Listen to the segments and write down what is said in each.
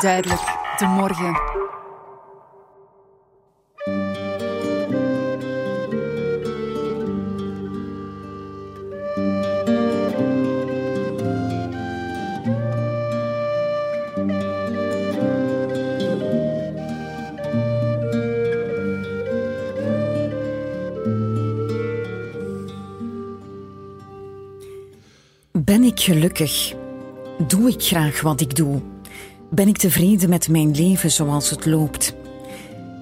Duidelijk, de morgen. Ben ik gelukkig? Doe ik graag wat ik doe? Ben ik tevreden met mijn leven zoals het loopt?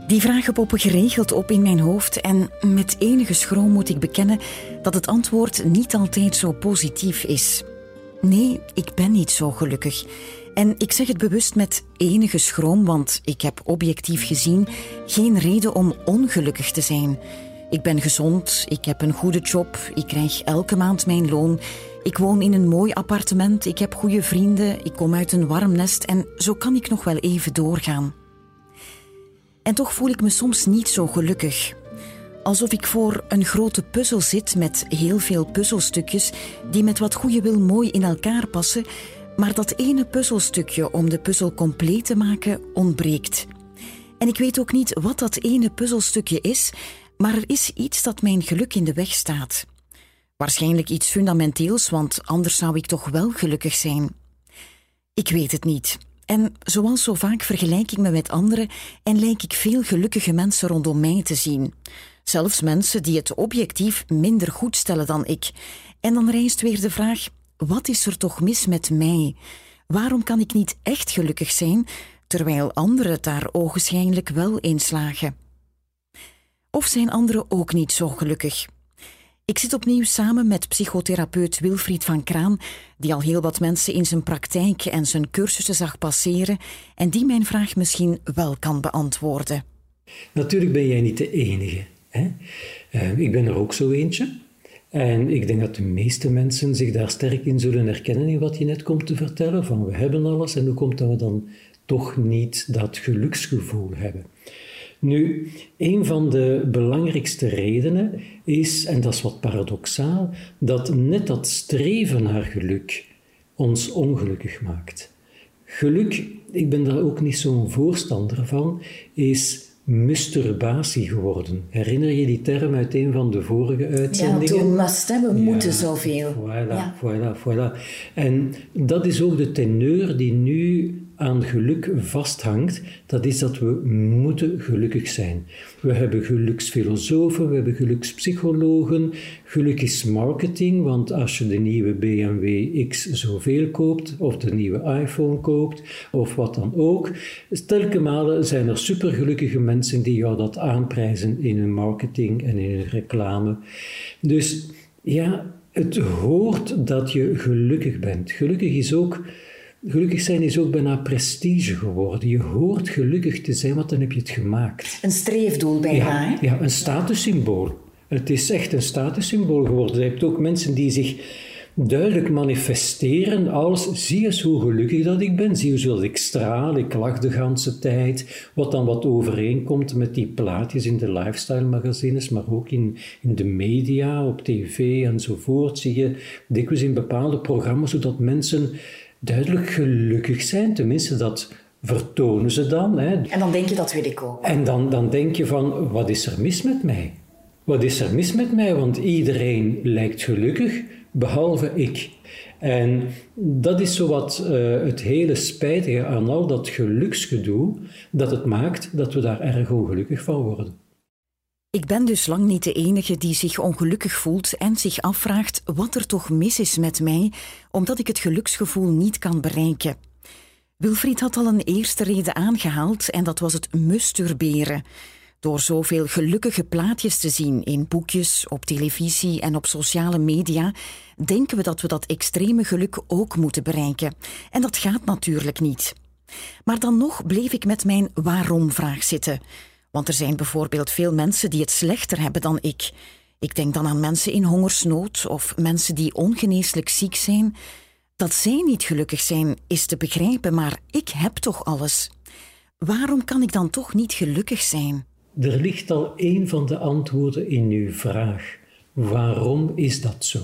Die vragen poppen geregeld op in mijn hoofd en met enige schroom moet ik bekennen dat het antwoord niet altijd zo positief is. Nee, ik ben niet zo gelukkig. En ik zeg het bewust met enige schroom, want ik heb objectief gezien geen reden om ongelukkig te zijn. Ik ben gezond, ik heb een goede job, ik krijg elke maand mijn loon, ik woon in een mooi appartement, ik heb goede vrienden, ik kom uit een warm nest en zo kan ik nog wel even doorgaan. En toch voel ik me soms niet zo gelukkig. Alsof ik voor een grote puzzel zit met heel veel puzzelstukjes die met wat goede wil mooi in elkaar passen, maar dat ene puzzelstukje om de puzzel compleet te maken ontbreekt. En ik weet ook niet wat dat ene puzzelstukje is, maar er is iets dat mijn geluk in de weg staat. Waarschijnlijk iets fundamenteels, want anders zou ik toch wel gelukkig zijn. Ik weet het niet. En zoals zo vaak vergelijk ik me met anderen en lijk ik veel gelukkige mensen rondom mij te zien. Zelfs mensen die het objectief minder goed stellen dan ik. En dan rijst weer de vraag: wat is er toch mis met mij? Waarom kan ik niet echt gelukkig zijn, terwijl anderen daar ogenschijnlijk wel in slagen? Of zijn anderen ook niet zo gelukkig? Ik zit opnieuw samen met psychotherapeut Wilfried van Kraan, die al heel wat mensen in zijn praktijk en zijn cursussen zag passeren en die mijn vraag misschien wel kan beantwoorden. Natuurlijk ben jij niet de enige. Hè? Uh, ik ben er ook zo eentje. En ik denk dat de meeste mensen zich daar sterk in zullen herkennen in wat je net komt te vertellen. Van we hebben alles en hoe komt dat we dan toch niet dat geluksgevoel hebben? Nu, een van de belangrijkste redenen is, en dat is wat paradoxaal, dat net dat streven naar geluk ons ongelukkig maakt. Geluk, ik ben daar ook niet zo'n voorstander van, is masturbatie geworden. Herinner je die term uit een van de vorige uitzendingen? Ja, toen must, we moeten zoveel. Voilà, ja. voilà, voilà. En dat is ook de teneur die nu aan geluk vasthangt, dat is dat we moeten gelukkig zijn. We hebben geluksfilosofen, we hebben gelukspsychologen. Geluk is marketing, want als je de nieuwe BMW X zoveel koopt, of de nieuwe iPhone koopt, of wat dan ook, telkens zijn er supergelukkige mensen die jou dat aanprijzen in hun marketing en in hun reclame. Dus ja, het hoort dat je gelukkig bent. Gelukkig is ook Gelukkig zijn is ook bijna prestige geworden. Je hoort gelukkig te zijn, want dan heb je het gemaakt. Een streefdoel bijna, ja, hè? Ja, een statussymbool. Het is echt een statussymbool geworden. Je hebt ook mensen die zich duidelijk manifesteren als zie eens hoe gelukkig dat ik ben, zie eens dat ik straal, ik lach de ganse tijd, wat dan wat overeenkomt met die plaatjes in de lifestyle magazines, maar ook in, in de media, op tv enzovoort, zie je dikwijls in bepaalde programma's, zodat mensen duidelijk gelukkig zijn. Tenminste, dat vertonen ze dan. Hè. En dan denk je, dat weet ik ook. En dan, dan denk je van, wat is er mis met mij? Wat is er mis met mij? Want iedereen lijkt gelukkig, behalve ik. En dat is zowat uh, het hele spijtige aan al dat geluksgedoe, dat het maakt dat we daar erg ongelukkig van worden. Ik ben dus lang niet de enige die zich ongelukkig voelt en zich afvraagt wat er toch mis is met mij, omdat ik het geluksgevoel niet kan bereiken. Wilfried had al een eerste reden aangehaald en dat was het musturberen. Door zoveel gelukkige plaatjes te zien in boekjes, op televisie en op sociale media, denken we dat we dat extreme geluk ook moeten bereiken. En dat gaat natuurlijk niet. Maar dan nog bleef ik met mijn waarom-vraag zitten. Want er zijn bijvoorbeeld veel mensen die het slechter hebben dan ik. Ik denk dan aan mensen in hongersnood of mensen die ongeneeslijk ziek zijn. Dat zij niet gelukkig zijn is te begrijpen, maar ik heb toch alles. Waarom kan ik dan toch niet gelukkig zijn? Er ligt al een van de antwoorden in uw vraag. Waarom is dat zo?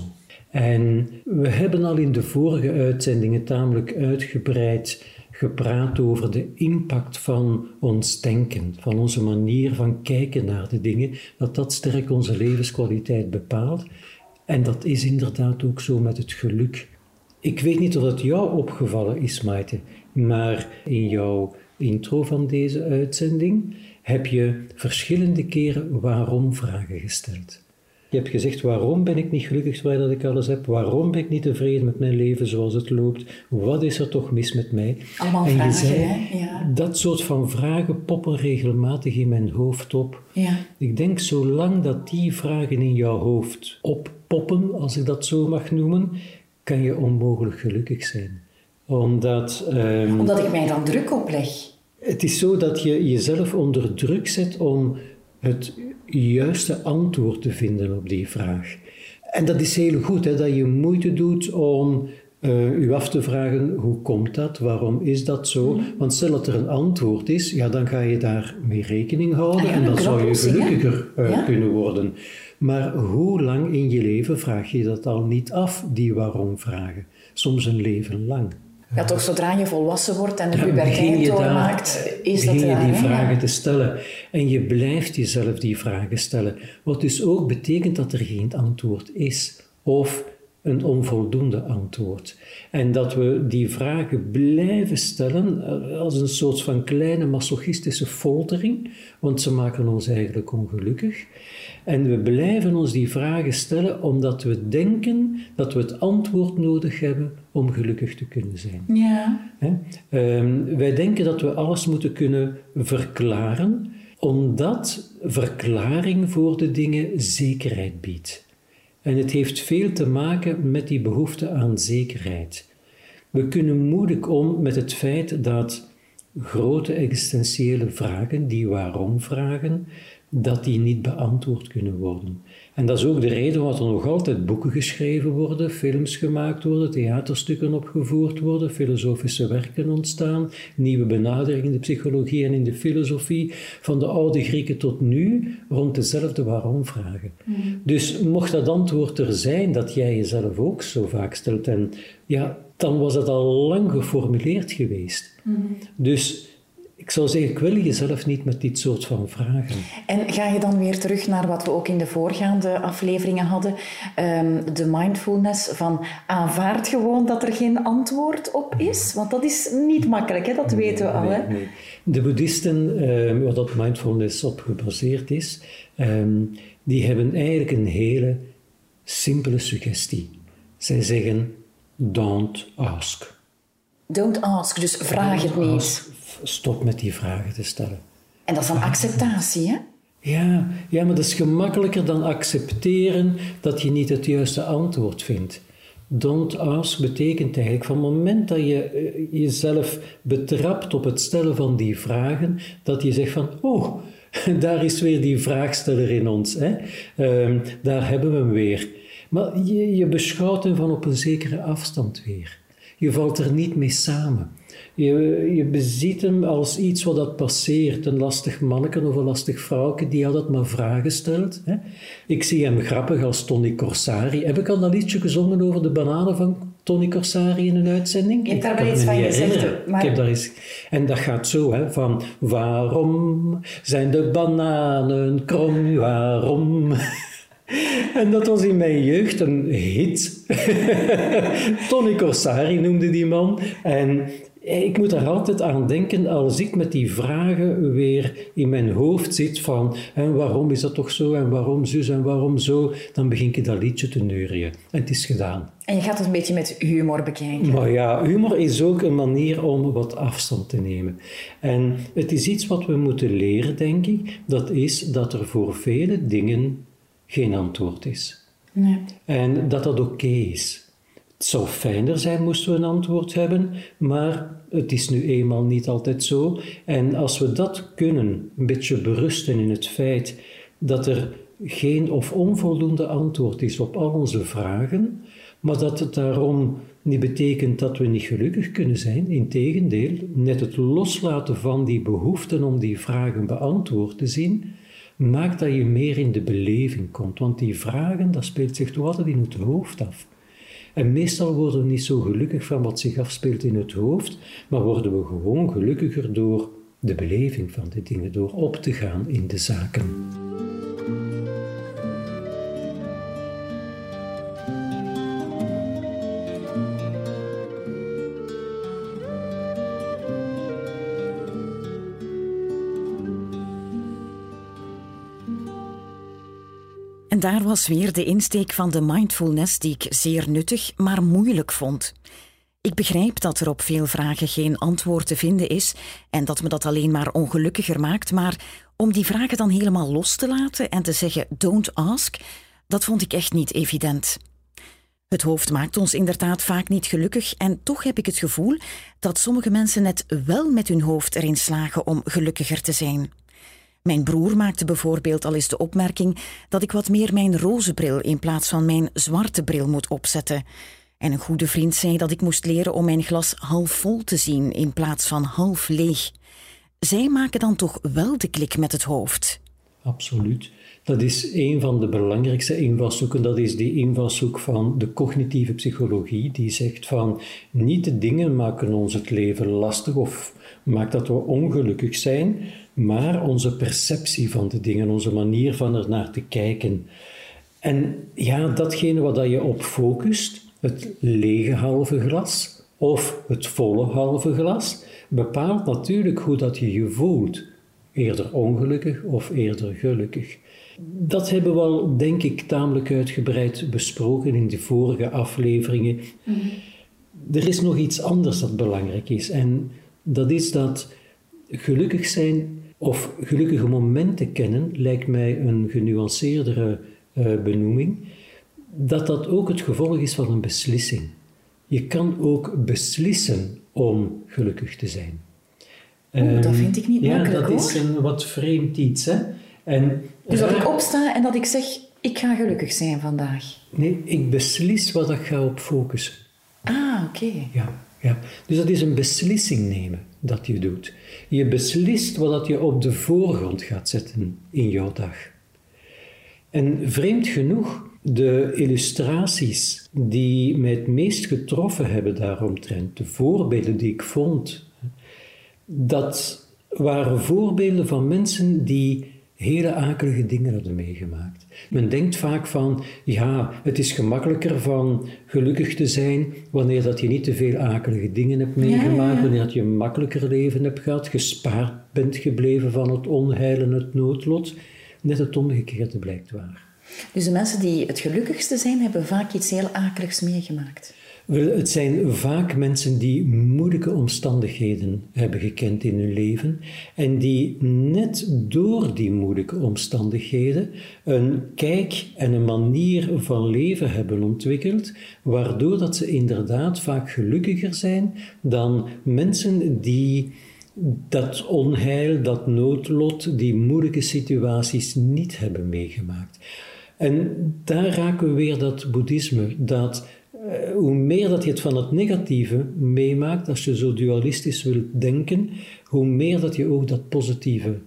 En we hebben al in de vorige uitzendingen tamelijk uitgebreid gepraat over de impact van ons denken, van onze manier van kijken naar de dingen, dat dat sterk onze levenskwaliteit bepaalt. En dat is inderdaad ook zo met het geluk. Ik weet niet of het jou opgevallen is, Maite, maar in jouw intro van deze uitzending heb je verschillende keren waarom-vragen gesteld. Je hebt gezegd, waarom ben ik niet gelukkig waar dat ik alles heb? Waarom ben ik niet tevreden met mijn leven zoals het loopt? Wat is er toch mis met mij? Allemaal en vragen, je zei, hè? Ja. dat soort van vragen poppen regelmatig in mijn hoofd op. Ja. Ik denk, zolang dat die vragen in jouw hoofd oppoppen, als ik dat zo mag noemen, kan je onmogelijk gelukkig zijn. Omdat... ehm, Omdat ik mij dan druk opleg. het is zo dat je jezelf onder druk zet om het juiste antwoord te vinden op die vraag. En dat is heel goed, hè, dat je moeite doet om eh u af te vragen hoe komt dat, waarom is dat zo? Want stel dat er een antwoord is, ja, dan ga je daarmee rekening houden Ah en dan zou je gelukkiger eh, Ja. kunnen worden. Maar hoe lang in je leven vraag je dat al niet af, die waarom-vragen? Soms een leven lang. Ja, toch zodra je volwassen wordt en de Ja, puberteit doormaakt, is dat begin je die vragen Ja. te stellen. En je blijft jezelf die vragen stellen. Wat dus ook betekent dat er geen antwoord is. Of een onvoldoende antwoord. En dat we die vragen blijven stellen eh, als een soort van kleine masochistische foltering, want ze maken ons eigenlijk ongelukkig. En we blijven ons die vragen stellen omdat we denken dat we het antwoord nodig hebben om gelukkig te kunnen zijn. Ja. Ehm, wij denken dat we alles moeten kunnen verklaren, omdat verklaring voor de dingen zekerheid biedt. En het heeft veel te maken met die behoefte aan zekerheid. We kunnen moeilijk om met het feit dat grote existentiële vragen, die waarom-vragen, dat die niet beantwoord kunnen worden. En dat is ook de reden waarom er nog altijd boeken geschreven worden, films gemaakt worden, theaterstukken opgevoerd worden, filosofische werken ontstaan, nieuwe benaderingen in de psychologie en in de filosofie, van de oude Grieken tot nu, rond dezelfde waarom-vragen. Dus mocht dat antwoord er zijn dat jij jezelf ook zo vaak stelt, en ja, dan was het al lang geformuleerd geweest. Dus ik zou zeggen, kwel jezelf niet met dit soort van vragen. En ga je dan weer terug naar wat we ook in de voorgaande afleveringen hadden, ehm, de mindfulness van aanvaard gewoon dat er geen antwoord op is? Want dat is niet makkelijk, hè? dat weten we al. Hè? Nee, nee. De boeddhisten, eh, waar dat mindfulness op gebaseerd is, ehm, die hebben eigenlijk een hele simpele suggestie. Zij zeggen, don't ask. Don't ask, dus vraag het niet. ask. Stop met die vragen te stellen. En dat is dan acceptatie, hè? Ja, ja, maar dat is gemakkelijker dan accepteren dat je niet het juiste antwoord vindt. Don't ask betekent eigenlijk van het moment dat je eh, jezelf betrapt op het stellen van die vragen, dat je zegt van, oh, daar is weer die vraagsteller in ons. Hè? Ehm, daar hebben we hem weer. Maar je, je beschouwt hem van op een zekere afstand weer. Je valt er niet mee samen. Je, je beziet hem als iets wat dat passeert. Een lastig manneke of een lastig vrouwke die altijd maar vragen stelt. Hè? Ik zie hem grappig als Tony Corsari. Heb ik al dat liedje gezongen over de bananen van Tony Corsari in een uitzending? Je hebt daar Ik wel iets van gezegd, maar- Ik heb daar eens... En dat gaat zo, hè, van waarom zijn de bananen krom, waarom... En dat was in mijn jeugd een hit. Tony Corsari noemde die man. En ik moet er altijd aan denken als ik met die vragen weer in mijn hoofd zit van en waarom is dat toch zo en waarom zus en waarom zo, dan begin ik dat liedje te neurien. En het is gedaan. En je gaat het een beetje met humor bekijken. Maar ja, humor is ook een manier om wat afstand te nemen. En het is iets wat we moeten leren, denk ik. Dat is dat er voor vele dingen geen antwoord is. Nee. En dat dat oké is. Het zou fijner zijn moesten we een antwoord hebben, maar het is nu eenmaal niet altijd zo. En als we dat kunnen, een beetje berusten in het feit dat er geen of onvoldoende antwoord is op al onze vragen, maar dat het daarom niet betekent dat we niet gelukkig kunnen zijn. Integendeel, net het loslaten van die behoeften om die vragen beantwoord te zien, maakt dat je meer in de beleving komt. Want die vragen, dat speelt zich toch altijd in het hoofd af. En meestal worden we niet zo gelukkig van wat zich afspeelt in het hoofd, maar worden we gewoon gelukkiger door de beleving van die dingen, door op te gaan in de zaken. Daar was weer de insteek van de mindfulness die ik zeer nuttig, maar moeilijk vond. Ik begrijp dat er op veel vragen geen antwoord te vinden is en dat me dat alleen maar ongelukkiger maakt, maar om die vragen dan helemaal los te laten en te zeggen don't ask, dat vond ik echt niet evident. Het hoofd maakt ons inderdaad vaak niet gelukkig en toch heb ik het gevoel dat sommige mensen net wel met hun hoofd erin slagen om gelukkiger te zijn. Mijn broer maakte bijvoorbeeld al eens de opmerking dat ik wat meer mijn roze bril in plaats van mijn zwarte bril moet opzetten. En een goede vriend zei dat ik moest leren om mijn glas half vol te zien in plaats van half leeg. Zij maken dan toch wel de klik met het hoofd. Absoluut. Dat is een van de belangrijkste invalshoeken. Dat is die invalshoek van de cognitieve psychologie, die zegt van niet de dingen maken ons het leven lastig of maakt dat we ongelukkig zijn, maar onze perceptie van de dingen, onze manier van er naar te kijken. En ja, datgene wat je op focust, het lege halve glas of het volle halve glas, bepaalt natuurlijk hoe dat je je voelt. Eerder ongelukkig of eerder gelukkig. Dat hebben we al, denk ik, tamelijk uitgebreid besproken in de vorige afleveringen. Mhm. Er is nog iets anders dat belangrijk is. En dat is dat gelukkig zijn of gelukkige momenten kennen, lijkt mij een genuanceerdere uh, benoeming, dat dat ook het gevolg is van een beslissing. Je kan ook beslissen om gelukkig te zijn. Oeh, dat vind ik niet ja, makkelijk Ja, dat is een wat vreemd iets. Hè? En dus dat ik opsta en dat ik zeg, ik ga gelukkig zijn vandaag. Nee, ik beslis wat ik ga op focussen. Ah, oké. Ja, ja. Dus dat is een beslissing nemen dat je doet. Je beslist wat je op de voorgrond gaat zetten in jouw dag. En vreemd genoeg, de illustraties die mij het meest getroffen hebben daaromtrent, de voorbeelden die ik vond, dat waren voorbeelden van mensen die hele akelige dingen hadden meegemaakt. Men denkt vaak van, ja, het is gemakkelijker van gelukkig te zijn wanneer dat je niet te veel akelige dingen hebt meegemaakt, wanneer dat je een makkelijker leven hebt gehad, gespaard bent gebleven van het onheil en het noodlot. Net het omgekeerde blijkt waar. Dus de mensen die het gelukkigste zijn, hebben vaak iets heel akeligs meegemaakt. Het zijn vaak mensen die moeilijke omstandigheden hebben gekend in hun leven en die net door die moeilijke omstandigheden een kijk en een manier van leven hebben ontwikkeld, waardoor dat ze inderdaad vaak gelukkiger zijn dan mensen die dat onheil, dat noodlot, die moeilijke situaties niet hebben meegemaakt. En daar raken we weer dat boeddhisme, dat hoe meer dat je het van het negatieve meemaakt, als je zo dualistisch wilt denken, hoe meer dat je ook dat positieve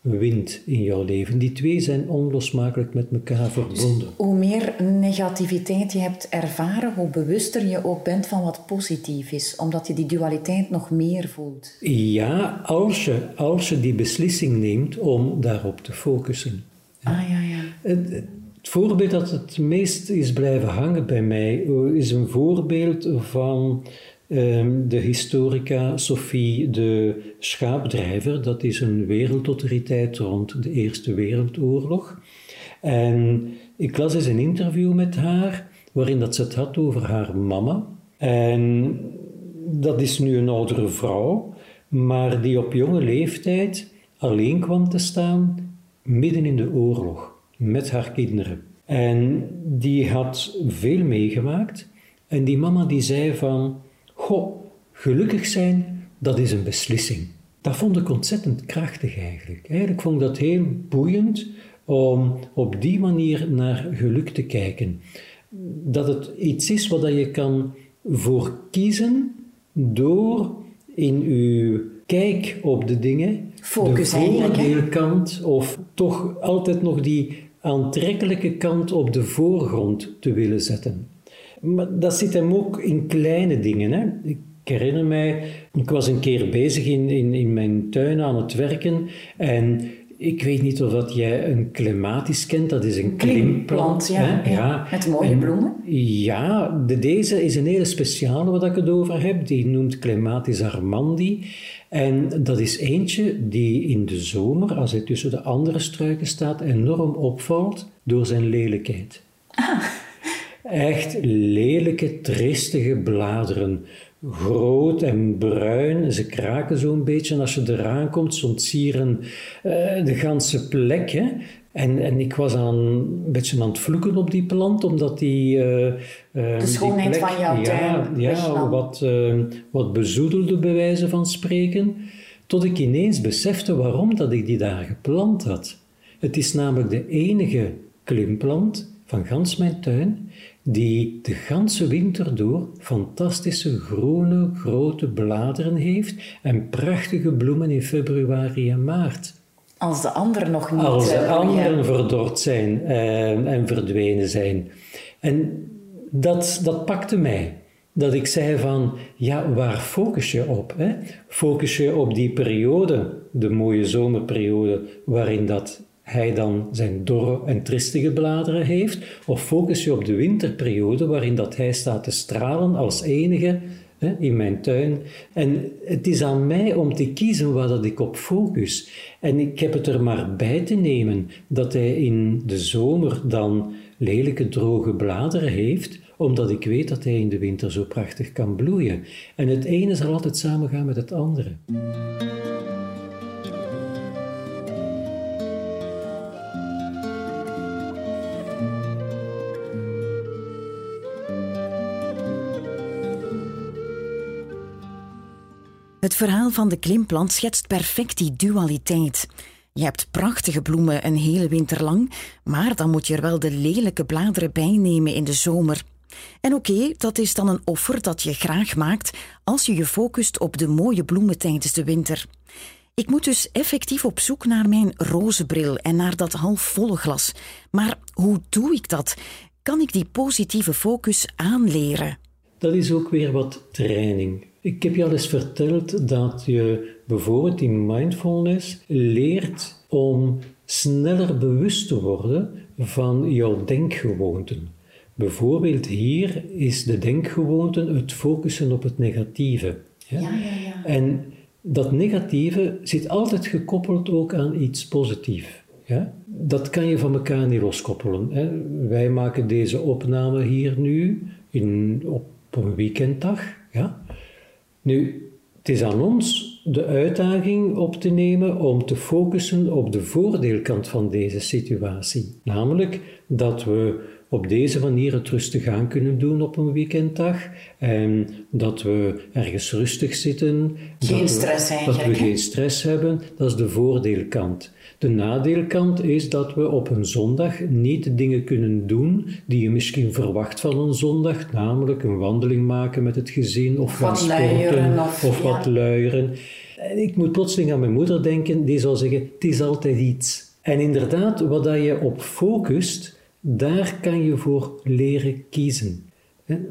wint in jouw leven. Die twee zijn onlosmakelijk met elkaar verbonden. Dus hoe meer negativiteit je hebt ervaren, hoe bewuster je ook bent van wat positief is, omdat je die dualiteit nog meer voelt. Ja, als je, als je die beslissing neemt om daarop te focussen. Ah ja, ja. Het voorbeeld dat het meest is blijven hangen bij mij is een voorbeeld van ehm, de historica Sophie de Schaapdrijver. Dat is een wereldautoriteit rond de Eerste Wereldoorlog. En ik las eens een interview met haar waarin dat ze het had over haar mama. En dat is nu een oudere vrouw, maar die op jonge leeftijd alleen kwam te staan midden in de oorlog met haar kinderen. En die had veel meegemaakt. En die mama die zei van, goh, gelukkig zijn, dat is een beslissing. Dat vond ik ontzettend krachtig eigenlijk. Eigenlijk vond ik dat heel boeiend om op die manier naar geluk te kijken. Dat het iets is wat je kan voor kiezen door in uw kijk op de dingen, Focus de voordeelkant, of toch altijd nog die aantrekkelijke kant op de voorgrond te willen zetten. Maar dat zit hem ook in kleine dingen. Hè? Ik herinner mij, ik was een keer bezig in, in, in mijn tuin aan het werken en ik weet niet of dat jij een clematis kent, dat is een klimplant. ja, ja, Met mooie bloemen. Ja, de, deze is een hele speciale wat ik het over heb. Die noemt Clematis armandi. En dat is eentje die in de zomer, als hij tussen de andere struiken staat, enorm opvalt door zijn lelijkheid. Ah. Echt lelijke, tristige bladeren groot en bruin. Ze kraken zo'n beetje. En als je eraan komt, ze ontsieren uh, de ganse plek. Hè. En, en ik was aan, een beetje aan het vloeken op die plant, omdat die... Uh, de schoonheid plek, van jouw tuin Ja, ja wat, uh, wat bezoedelde bij wijze van spreken. Tot ik ineens besefte waarom dat ik die daar geplant had. Het is namelijk de enige klimplant van gans mijn tuin die de ganse winter door fantastische groene grote bladeren heeft en prachtige bloemen in februari en maart. Als de anderen nog niet... Als de eh, anderen verdord zijn eh, en verdwenen zijn. En dat, dat pakte mij. Dat ik zei van, ja, waar focus je op? Hè? Focus je op die periode, de mooie zomerperiode, waarin dat hij dan zijn dorre en tristige bladeren heeft, of focus je op de winterperiode waarin dat hij staat te stralen als enige hè, in mijn tuin. En het is aan mij om te kiezen waar dat ik op focus. En ik heb het er maar bij te nemen dat hij in de zomer dan lelijke droge bladeren heeft, omdat ik weet dat hij in de winter zo prachtig kan bloeien. En het ene zal altijd samengaan met het andere. Het verhaal van de klimplant schetst perfect die dualiteit. Je hebt prachtige bloemen een hele winter lang, maar dan moet je er wel de lelijke bladeren bij nemen in de zomer. En oké, dat is dan een offer dat je graag maakt als je je focust op de mooie bloemen tijdens de winter. Ik moet dus effectief op zoek naar mijn roze bril en naar dat halfvolle glas. Maar hoe doe ik dat? Kan ik die positieve focus aanleren? Dat is ook weer wat training. Ik heb je al eens verteld dat je bijvoorbeeld in mindfulness leert om sneller bewust te worden van jouw denkgewoonten. Bijvoorbeeld hier is de denkgewoonte het focussen op het negatieve. Ja? Ja, ja, en dat negatieve zit altijd gekoppeld ook aan iets positiefs. Ja? Dat kan je van elkaar niet loskoppelen. Hè? Wij maken deze opname hier nu in, op een weekenddag. Ja? Nu, het is aan ons de uitdaging op te nemen om te focussen op de voordeelkant van deze situatie. Namelijk dat we op deze manier het rustig aan kunnen doen op een weekenddag. En dat we ergens rustig zitten. Geen dat stress we, Dat we geen stress hebben, dat is de voordeelkant. De nadeelkant is dat we op een zondag niet dingen kunnen doen die je misschien verwacht van een zondag, namelijk een wandeling maken met het gezin of gaan sporten of, of wat luieren. Ik moet plotseling aan mijn moeder denken, die zal zeggen: Het is altijd iets. En inderdaad, wat dat je op focust, daar kan je voor leren kiezen.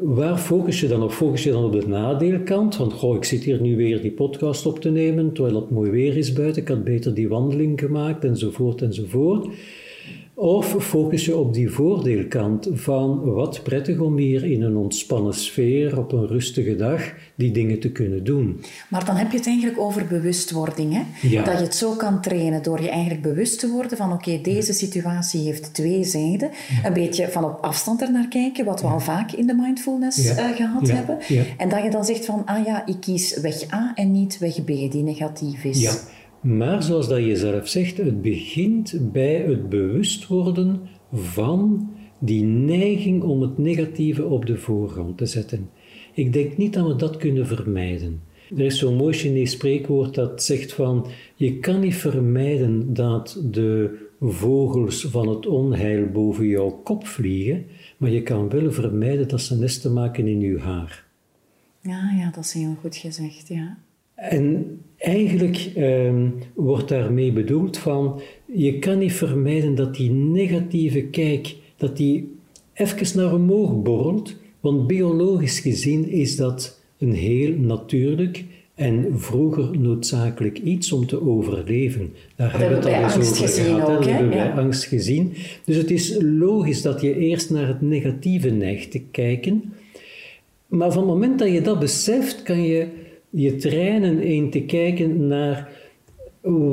Waar focus je dan op? Focus je dan op de nadeelkant? Want goh, ik zit hier nu weer die podcast op te nemen, terwijl het mooi weer is buiten. Ik had beter die wandeling gemaakt, enzovoort, enzovoort. Of focus je op die voordeelkant van wat prettig om hier in een ontspannen sfeer op een rustige dag die dingen te kunnen doen. Maar dan heb je het eigenlijk over bewustwording. Hè? Ja. Dat je het zo kan trainen door je eigenlijk bewust te worden van oké, deze situatie heeft twee zijden. Een beetje van op afstand ernaar kijken, wat we al vaak in de mindfulness uh, gehad hebben. En dat je dan zegt van ah ja, ik kies weg A en niet weg B, die negatief is. Maar zoals dat je zelf zegt, het begint bij het bewust worden van die neiging om het negatieve op de voorgrond te zetten. Ik denk niet dat we dat kunnen vermijden. Er is zo'n mooi Chinees spreekwoord dat zegt van je kan niet vermijden dat de vogels van het onheil boven jouw kop vliegen, maar je kan wel vermijden dat ze nesten maken in je haar. Ja, ja, dat is heel goed gezegd, ja. En eigenlijk um, wordt daarmee bedoeld van, je kan niet vermijden dat die negatieve kijk, dat die even naar omhoog borrelt, Want biologisch gezien is dat een heel natuurlijk en vroeger noodzakelijk iets om te overleven. Daar dat hebben we het al eens over gehad. Ook, dat hebben we bij angst gezien. Dus het is logisch dat je eerst naar het negatieve neigt te kijken. Maar van het moment dat je dat beseft, kan je je trainen in te kijken naar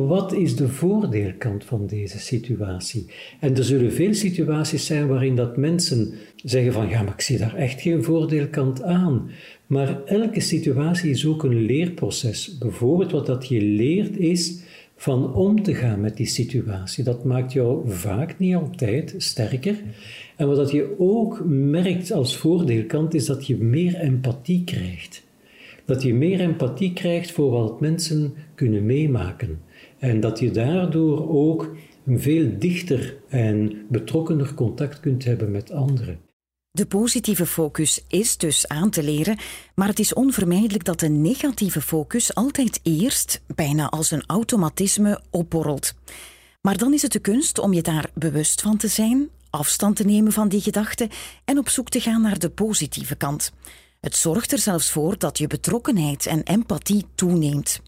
wat is de voordeelkant van deze situatie? En er zullen veel situaties zijn waarin dat mensen zeggen van ja, maar ik zie daar echt geen voordeelkant aan. Maar elke situatie is ook een leerproces. Bijvoorbeeld wat dat je leert is van om te gaan met die situatie. Dat maakt jou vaak, niet altijd, sterker. En wat dat je ook merkt als voordeelkant is dat je meer empathie krijgt. Dat je meer empathie krijgt voor wat mensen kunnen meemaken. En dat je daardoor ook een veel dichter en betrokkener contact kunt hebben met anderen. De positieve focus is dus aan te leren, maar het is onvermijdelijk dat de negatieve focus altijd eerst, bijna als een automatisme, opborrelt. Maar dan is het de kunst om je daar bewust van te zijn, afstand te nemen van die gedachten en op zoek te gaan naar de positieve kant. Het zorgt er zelfs voor dat je betrokkenheid en empathie toeneemt.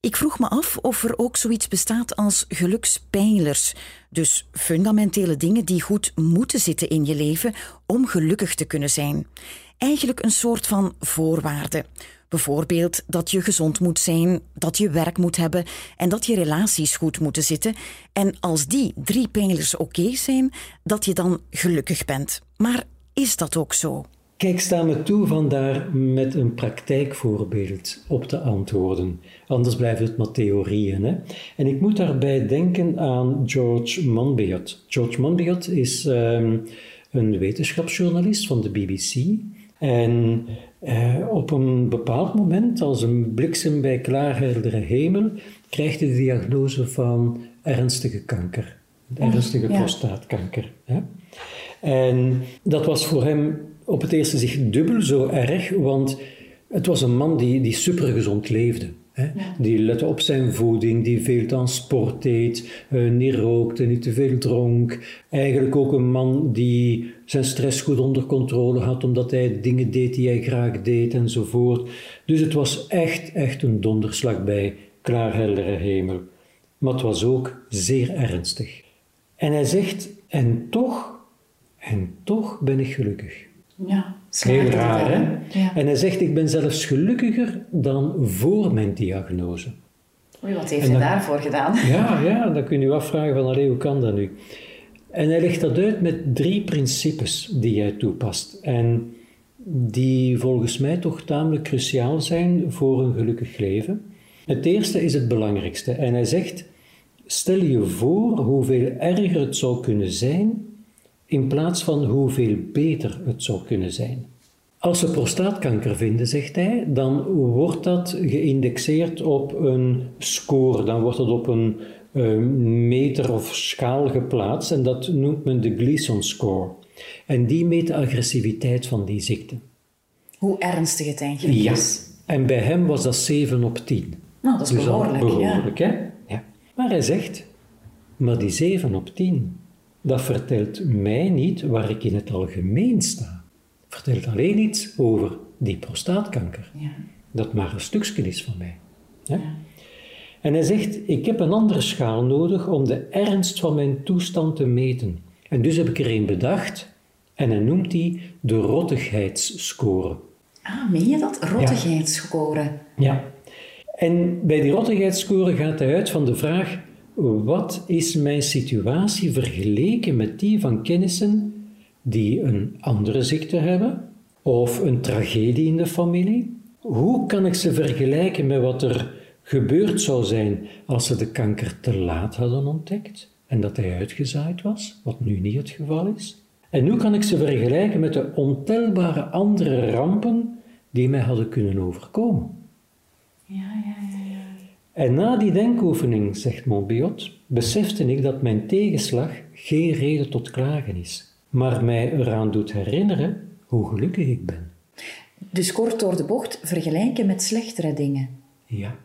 Ik vroeg me af of er ook zoiets bestaat als gelukspijlers, dus fundamentele dingen die goed moeten zitten in je leven om gelukkig te kunnen zijn. Eigenlijk een soort van voorwaarde. Bijvoorbeeld dat je gezond moet zijn, dat je werk moet hebben en dat je relaties goed moeten zitten. En als die drie pijlers oké zijn, dat je dan gelukkig bent. Maar is dat ook zo? Kijk, sta me toe van daar met een praktijkvoorbeeld op te antwoorden. Anders blijft het maar theorieën. Hè? En ik moet daarbij denken aan George Monbiot. George Monbiot is um, een wetenschapsjournalist van de BBC. En uh, op een bepaald moment, als een bliksem bij klaarheldere hemel, krijgt hij de diagnose van ernstige kanker. Ernstige prostaatkanker. Hè? En dat was voor hem op het eerste zicht dubbel zo erg, want het was een man die, die supergezond leefde. Hè? Die lette op zijn voeding, die veel aan sport deed, uh, niet rookte, niet te veel dronk. Eigenlijk ook een man die zijn stress goed onder controle had, omdat hij dingen deed die hij graag deed enzovoort. Dus het was echt, echt een donderslag bij klaarheldere hemel. Maar het was ook zeer ernstig. En hij zegt, en toch, en toch ben ik gelukkig. Ja, Heel raar, hè? En hij zegt, ik ben zelfs gelukkiger dan voor mijn diagnose. Oei, wat heeft hij daarvoor gedaan? Ja, ja, dan kun je je afvragen van, allee, hoe kan dat nu? En hij legt dat uit met drie principes die hij toepast. En die volgens mij toch tamelijk cruciaal zijn voor een gelukkig leven. Het eerste is het belangrijkste. En hij zegt, stel je voor hoeveel erger het zou kunnen zijn in plaats van hoeveel beter het zou kunnen zijn. Als ze prostaatkanker vinden, zegt hij, dan wordt dat geïndexeerd op een score, dan wordt dat op een uh, meter of schaal geplaatst en dat noemt men de Gleason score. En die meet de agressiviteit van die ziekte. Hoe ernstig het eigenlijk ja. is. En bij hem was dat 7 op 10. Nou, dat is dus behoorlijk. behoorlijk hè? Maar hij zegt, maar die 7 op 10, dat vertelt mij niet waar ik in het algemeen sta. Vertelt alleen iets over die prostaatkanker. Ja. Dat maar een stukje is van mij. Ja? En hij zegt, ik heb een andere schaal nodig om de ernst van mijn toestand te meten. En dus heb ik er een bedacht en hij noemt die de rottigheidsscore. Ah, meen je dat? Rottigheidsscore? Ja. ja. En bij die rottigheidsscore gaat hij uit van de vraag wat is mijn situatie vergeleken met die van kennissen die een andere ziekte hebben of een tragedie in de familie? Hoe kan ik ze vergelijken met wat er gebeurd zou zijn als ze de kanker te laat hadden ontdekt en dat hij uitgezaaid was, wat nu niet het geval is? En hoe kan ik ze vergelijken met de ontelbare andere rampen die mij hadden kunnen overkomen? Ja, ja, ja. En na die denkoefening, zegt Montbiot, besefte ik dat mijn tegenslag geen reden tot klagen is, maar mij eraan doet herinneren hoe gelukkig ik ben. Dus kort door de bocht vergelijken met slechtere dingen. Ja,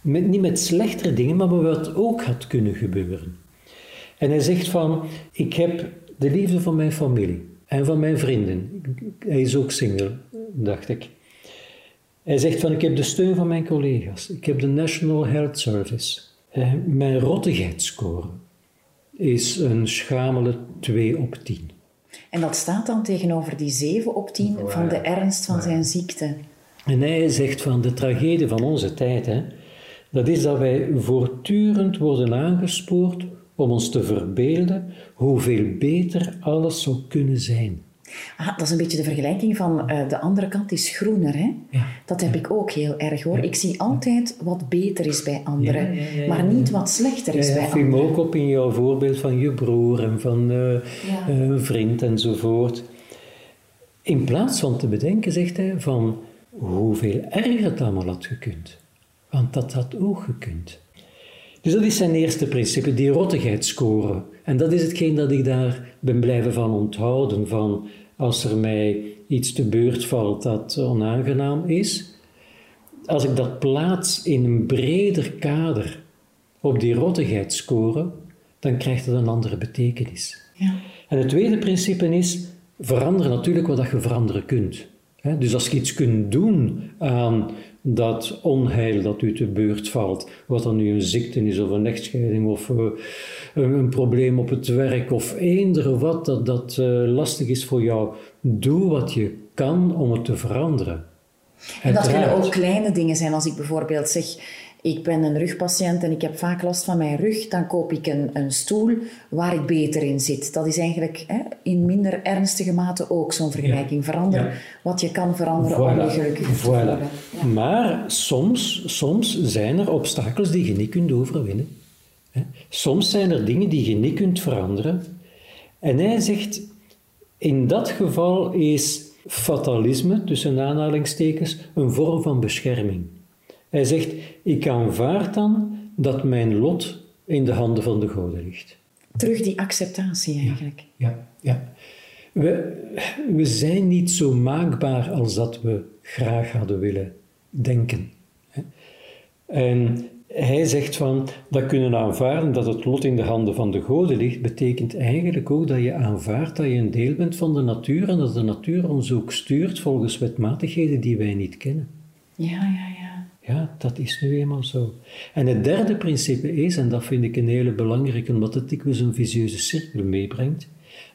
met, niet met slechtere dingen, maar wat ook had kunnen gebeuren. En hij zegt van, ik heb de liefde van mijn familie. en van mijn vrienden. Hij is ook single, dacht ik. Hij zegt van ik heb de steun van mijn collega's. Ik heb de National Health Service. Eh, mijn rottigheidsscore is een schamele 2 op 10. En dat staat dan tegenover die 7 op 10 van de ernst van zijn ziekte. En hij zegt van de tragedie van onze tijd, hè, dat is dat wij voortdurend worden aangespoord om ons te verbeelden hoeveel beter alles zou kunnen zijn. Ah, dat is een beetje de vergelijking van uh, de andere kant is groener. Hè? Ja. Dat heb ik ook heel erg hoor. Ik zie altijd wat beter is bij anderen, maar niet wat slechter is bij anderen. Ik viel ook op in jouw voorbeeld van je broer en van uh, een vriend enzovoort. In plaats van te bedenken, zegt hij, van hoeveel erger het allemaal had gekund. Want dat had ook gekund. Dus dat is zijn eerste principe, die rottigheidsscore. En dat is hetgeen dat ik daar ben blijven van onthouden, van als er mij iets te beurt valt dat onaangenaam is, als ik dat plaats in een breder kader op die rottigheidsscore, dan krijgt het een andere betekenis. Ja. En het tweede principe is, verander natuurlijk wat je veranderen kunt. Dus als je iets kunt doen aan dat onheil dat u te beurt valt, wat dan nu een ziekte is of een echtscheiding of uh, een probleem op het werk of eender wat dat, dat uh, lastig is voor jou, doe wat je kan om het te veranderen. En dat kunnen ook kleine dingen zijn, als ik bijvoorbeeld zeg, ik ben een rugpatiënt en ik heb vaak last van mijn rug, dan koop ik een, een stoel waar ik beter in zit. Dat is eigenlijk hè, in minder ernstige mate ook zo'n vergelijking. Verander wat je kan veranderen om je gelukkig te voelen. Maar soms, soms zijn er obstakels die je niet kunt overwinnen. Soms zijn er dingen die je niet kunt veranderen. En hij zegt, in dat geval is fatalisme, tussen aanhalingstekens, een vorm van bescherming. Hij zegt, ik aanvaard dan dat mijn lot in de handen van de goden ligt. Terug die acceptatie eigenlijk. Ja, ja. We, we zijn niet zo maakbaar als dat we graag hadden willen denken. En hij zegt van, dat kunnen aanvaarden dat het lot in de handen van de goden ligt, betekent eigenlijk ook dat je aanvaardt dat je een deel bent van de natuur en dat de natuur ons ook stuurt volgens wetmatigheden die wij niet kennen. Ja, ja, ja. Ja, dat is nu eenmaal zo. En het derde principe is, en dat vind ik een hele belangrijke, omdat het dikwijls een visieuze cirkel meebrengt,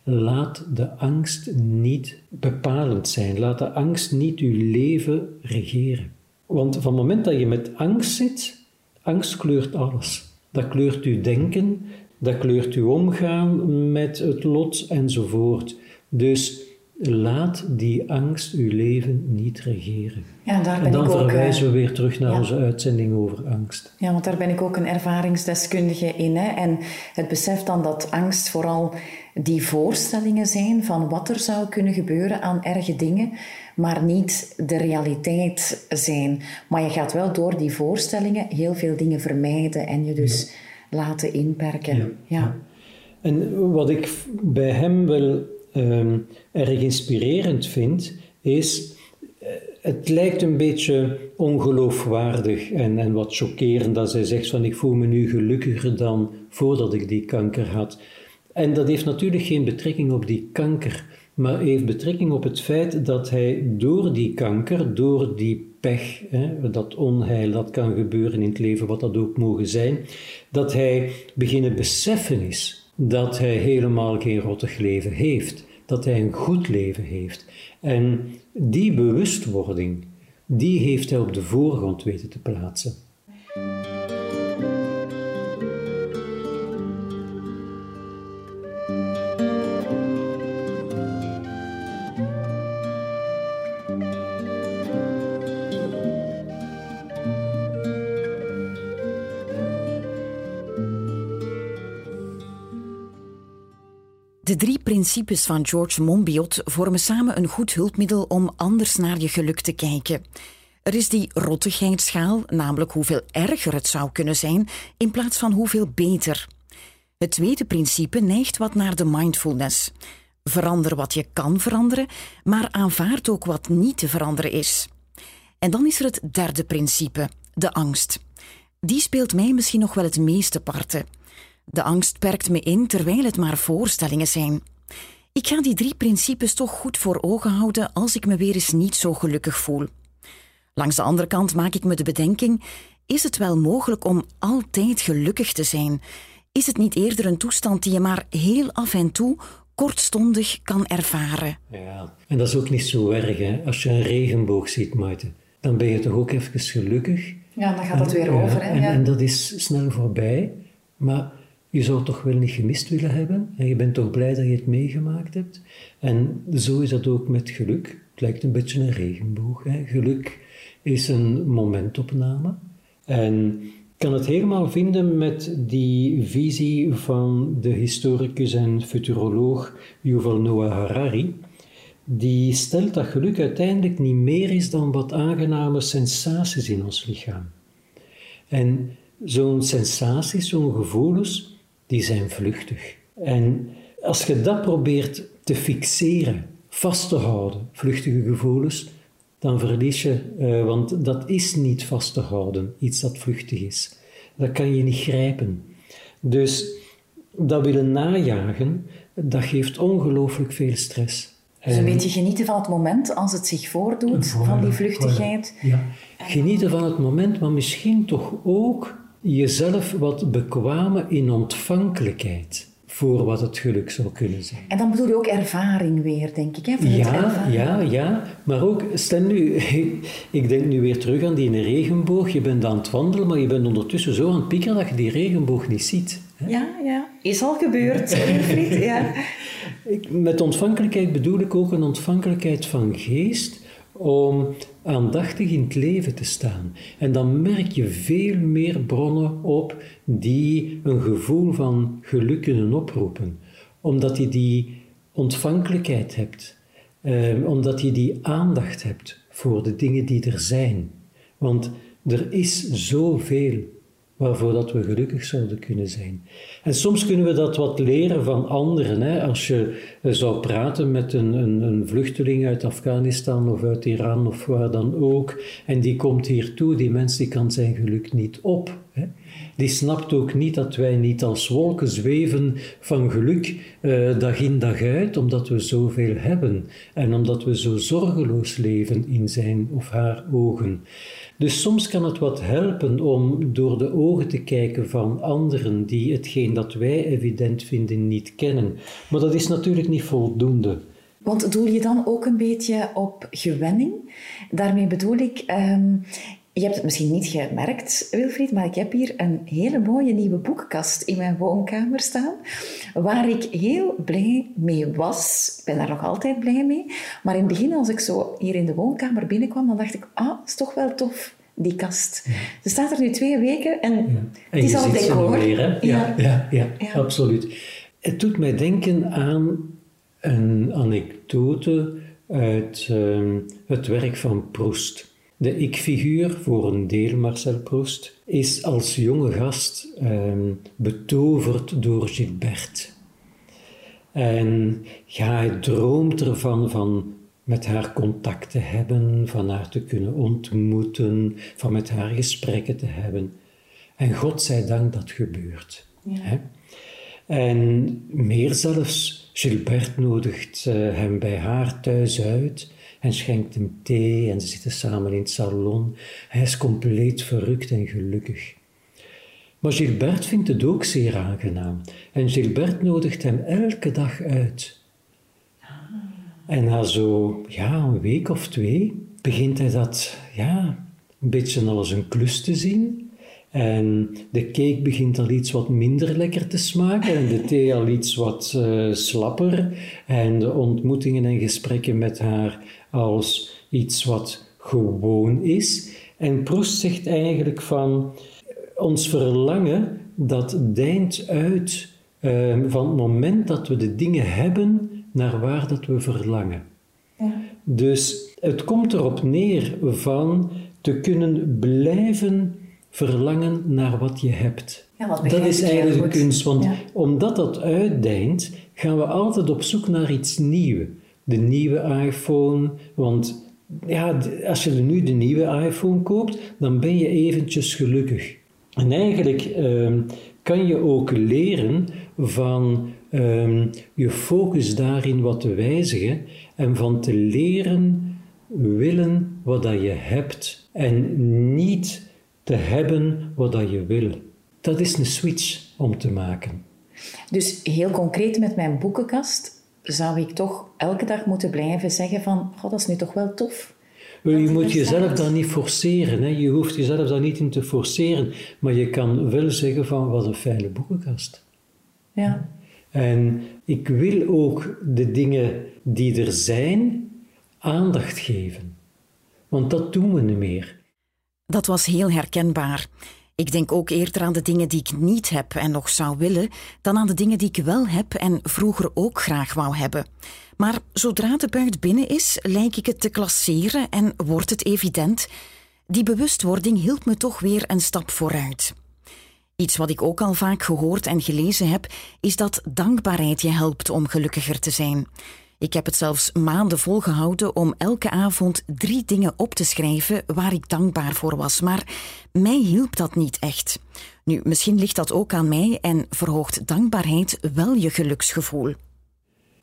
laat de angst niet bepalend zijn. Laat de angst niet uw leven regeren. Want van het moment dat je met angst zit, angst kleurt alles. Dat kleurt uw denken, dat kleurt uw omgaan met het lot enzovoort. Dus Laat die angst uw leven niet regeren. Ja, daar ben en dan ik ook, verwijzen we weer terug naar onze uitzending over angst. Ja, want daar ben ik ook een ervaringsdeskundige in. Hè? En het besef dan dat angst vooral die voorstellingen zijn van wat er zou kunnen gebeuren aan erge dingen, maar niet de realiteit zijn. Maar je gaat wel door die voorstellingen heel veel dingen vermijden en je dus laten inperken. ja. En wat ik bij hem wel um, erg inspirerend vind, is eh, het lijkt een beetje ongeloofwaardig en, en wat chockerend dat zij zegt van ik voel me nu gelukkiger dan voordat ik die kanker had. En dat heeft natuurlijk geen betrekking op die kanker, maar heeft betrekking op het feit dat hij door die kanker, door die pech, hè, dat onheil dat kan gebeuren in het leven, wat dat ook mogen zijn, dat hij beginnen beseffen is dat hij helemaal geen rottig leven heeft, dat hij een goed leven heeft. En die bewustwording, die heeft hij op de voorgrond weten te plaatsen. Principes van George Monbiot vormen samen een goed hulpmiddel om anders naar je geluk te kijken. Er is die rottigheidsschaal, namelijk hoeveel erger het zou kunnen zijn, in plaats van hoeveel beter. Het tweede principe neigt wat naar de mindfulness. Verander wat je kan veranderen, maar aanvaard ook wat niet te veranderen is. En dan is er het derde principe, de angst. Die speelt mij misschien nog wel het meeste parten. De angst perkt me in terwijl het maar voorstellingen zijn. Ik ga die drie principes toch goed voor ogen houden als ik me weer eens niet zo gelukkig voel. Langs de andere kant maak ik me de bedenking: is het wel mogelijk om altijd gelukkig te zijn? Is het niet eerder een toestand die je maar heel af en toe kortstondig kan ervaren? Ja, en dat is ook niet zo erg. Hè? Als je een regenboog ziet, Maite, dan ben je toch ook even gelukkig. Ja, dan gaat dat weer over. Hè? En, en dat is snel voorbij. Maar je zou het toch wel niet gemist willen hebben. En je bent toch blij dat je het meegemaakt hebt. En zo is dat ook met geluk. Het lijkt een beetje een regenboog. Hè? Geluk is een momentopname. En ik kan het helemaal vinden met die visie van de historicus en futuroloog Yuval Noah Harari. Die stelt dat geluk uiteindelijk niet meer is dan wat aangename sensaties in ons lichaam. En zo'n sensaties, zo'n gevoelens, die zijn vluchtig. En als je dat probeert te fixeren, vast te houden, vluchtige gevoelens, dan verlies je, uh, want dat is niet vast te houden, iets dat vluchtig is. Dat kan je niet grijpen. Dus dat willen najagen, dat geeft ongelooflijk veel stress. Dus een beetje genieten van het moment als het zich voordoet, van die vluchtigheid. Ja. Genieten van het moment, maar misschien toch ook jezelf wat bekwamen in ontvankelijkheid voor wat het geluk zou kunnen zijn. En dan bedoel je ook ervaring weer, denk ik. Hè? ja, ja, ja, maar ook, stel nu, ik denk nu weer terug aan die regenboog. Je bent aan het wandelen, maar je bent ondertussen zo aan het piekeren dat je die regenboog niet ziet. Hè? Ja, ja, is al gebeurd, Wilfried. ja. Met ontvankelijkheid bedoel ik ook een ontvankelijkheid van geest om aandachtig in het leven te staan. En dan merk je veel meer bronnen op die een gevoel van geluk kunnen oproepen, omdat je die ontvankelijkheid hebt, eh, omdat je die aandacht hebt voor de dingen die er zijn. Want er is zoveel waarvoor dat we gelukkig zouden kunnen zijn. En soms kunnen we dat wat leren van anderen. Hè? Als je zou praten met een, een, een, vluchteling uit Afghanistan of uit Iran of waar dan ook, en die komt hier toe, die mens die kan zijn geluk niet op. Hè? Die snapt ook niet dat wij niet als wolken zweven van geluk uh, dag in dag uit, omdat we zoveel hebben en omdat we zo zorgeloos leven in zijn of haar ogen. Dus soms kan het wat helpen om door de ogen te kijken van anderen die hetgeen dat wij evident vinden niet kennen. Maar dat is natuurlijk niet voldoende. Want doel je dan ook een beetje op gewenning? Daarmee bedoel ik, um, je hebt het misschien niet gemerkt, Wilfried, maar ik heb hier een hele mooie nieuwe boekenkast in mijn woonkamer staan, waar ik heel blij mee was. Ik ben daar nog altijd blij mee. Maar in het begin, als ik zo hier in de woonkamer binnenkwam, dan dacht ik, ah, is toch wel tof, die kast. Ja. Ze staat er nu twee weken en, het is al decor. Weer, ja, ja, ja, ja, absoluut. Het doet mij denken aan een anekdote uit uh, het werk van Proust. De ik-figuur, voor een deel Marcel Proust, is als jonge gast um, betoverd door Gilberte. En hij droomt ervan van met haar contact te hebben, van haar te kunnen ontmoeten, van met haar gesprekken te hebben. En God zij dank dat gebeurt. Ja. En meer zelfs, Gilberte nodigt uh, hem bij haar thuis uit en schenkt hem thee en ze zitten samen in het salon. Hij is compleet verrukt en gelukkig. Maar Gilbert vindt het ook zeer aangenaam en Gilbert nodigt hem elke dag uit. En na zo ja, een week of twee begint hij dat ja, een beetje als een klus te zien. En de cake begint al iets wat minder lekker te smaken en de thee al iets wat uh, slapper. En de ontmoetingen en gesprekken met haar als iets wat gewoon is. En Proest zegt eigenlijk van ons verlangen dat deint uit uh, van het moment dat we de dingen hebben naar waar dat we verlangen. Ja. Dus het komt erop neer van te kunnen blijven verlangen naar wat je hebt. Ja, dat is eigenlijk de kunst, want omdat dat uitdijnt, gaan we altijd op zoek naar iets nieuws. De nieuwe iPhone, want ja, als je nu de nieuwe iPhone koopt, dan ben je eventjes gelukkig. En eigenlijk ehm, kan je ook leren van ehm, je focus daarin wat te wijzigen en van te leren willen wat dat je hebt en niet te hebben wat dat je wil. Dat is een switch om te maken. Dus heel concreet met mijn boekenkast zou ik toch elke dag moeten blijven zeggen van, oh, dat is nu toch wel tof. Wel, je moet jezelf dan niet forceren. Hè? Je hoeft jezelf daar niet in te forceren. Maar je kan wel zeggen van, wat een fijne boekenkast. Ja. En ik wil ook de dingen die er zijn, aandacht geven. Want dat doen we niet meer. Dat was heel herkenbaar. Ik denk ook eerder aan de dingen die ik niet heb en nog zou willen, dan aan de dingen die ik wel heb en vroeger ook graag wou hebben. Maar zodra de buit binnen is, lijk ik het te klasseren en wordt het evident. Die bewustwording hielp me toch weer een stap vooruit. Iets wat ik ook al vaak gehoord en gelezen heb, is dat dankbaarheid je helpt om gelukkiger te zijn. Ik heb het zelfs maanden volgehouden om elke avond drie dingen op te schrijven waar ik dankbaar voor was. Maar mij hielp dat niet echt. Nu, misschien ligt dat ook aan mij en verhoogt dankbaarheid wel je geluksgevoel.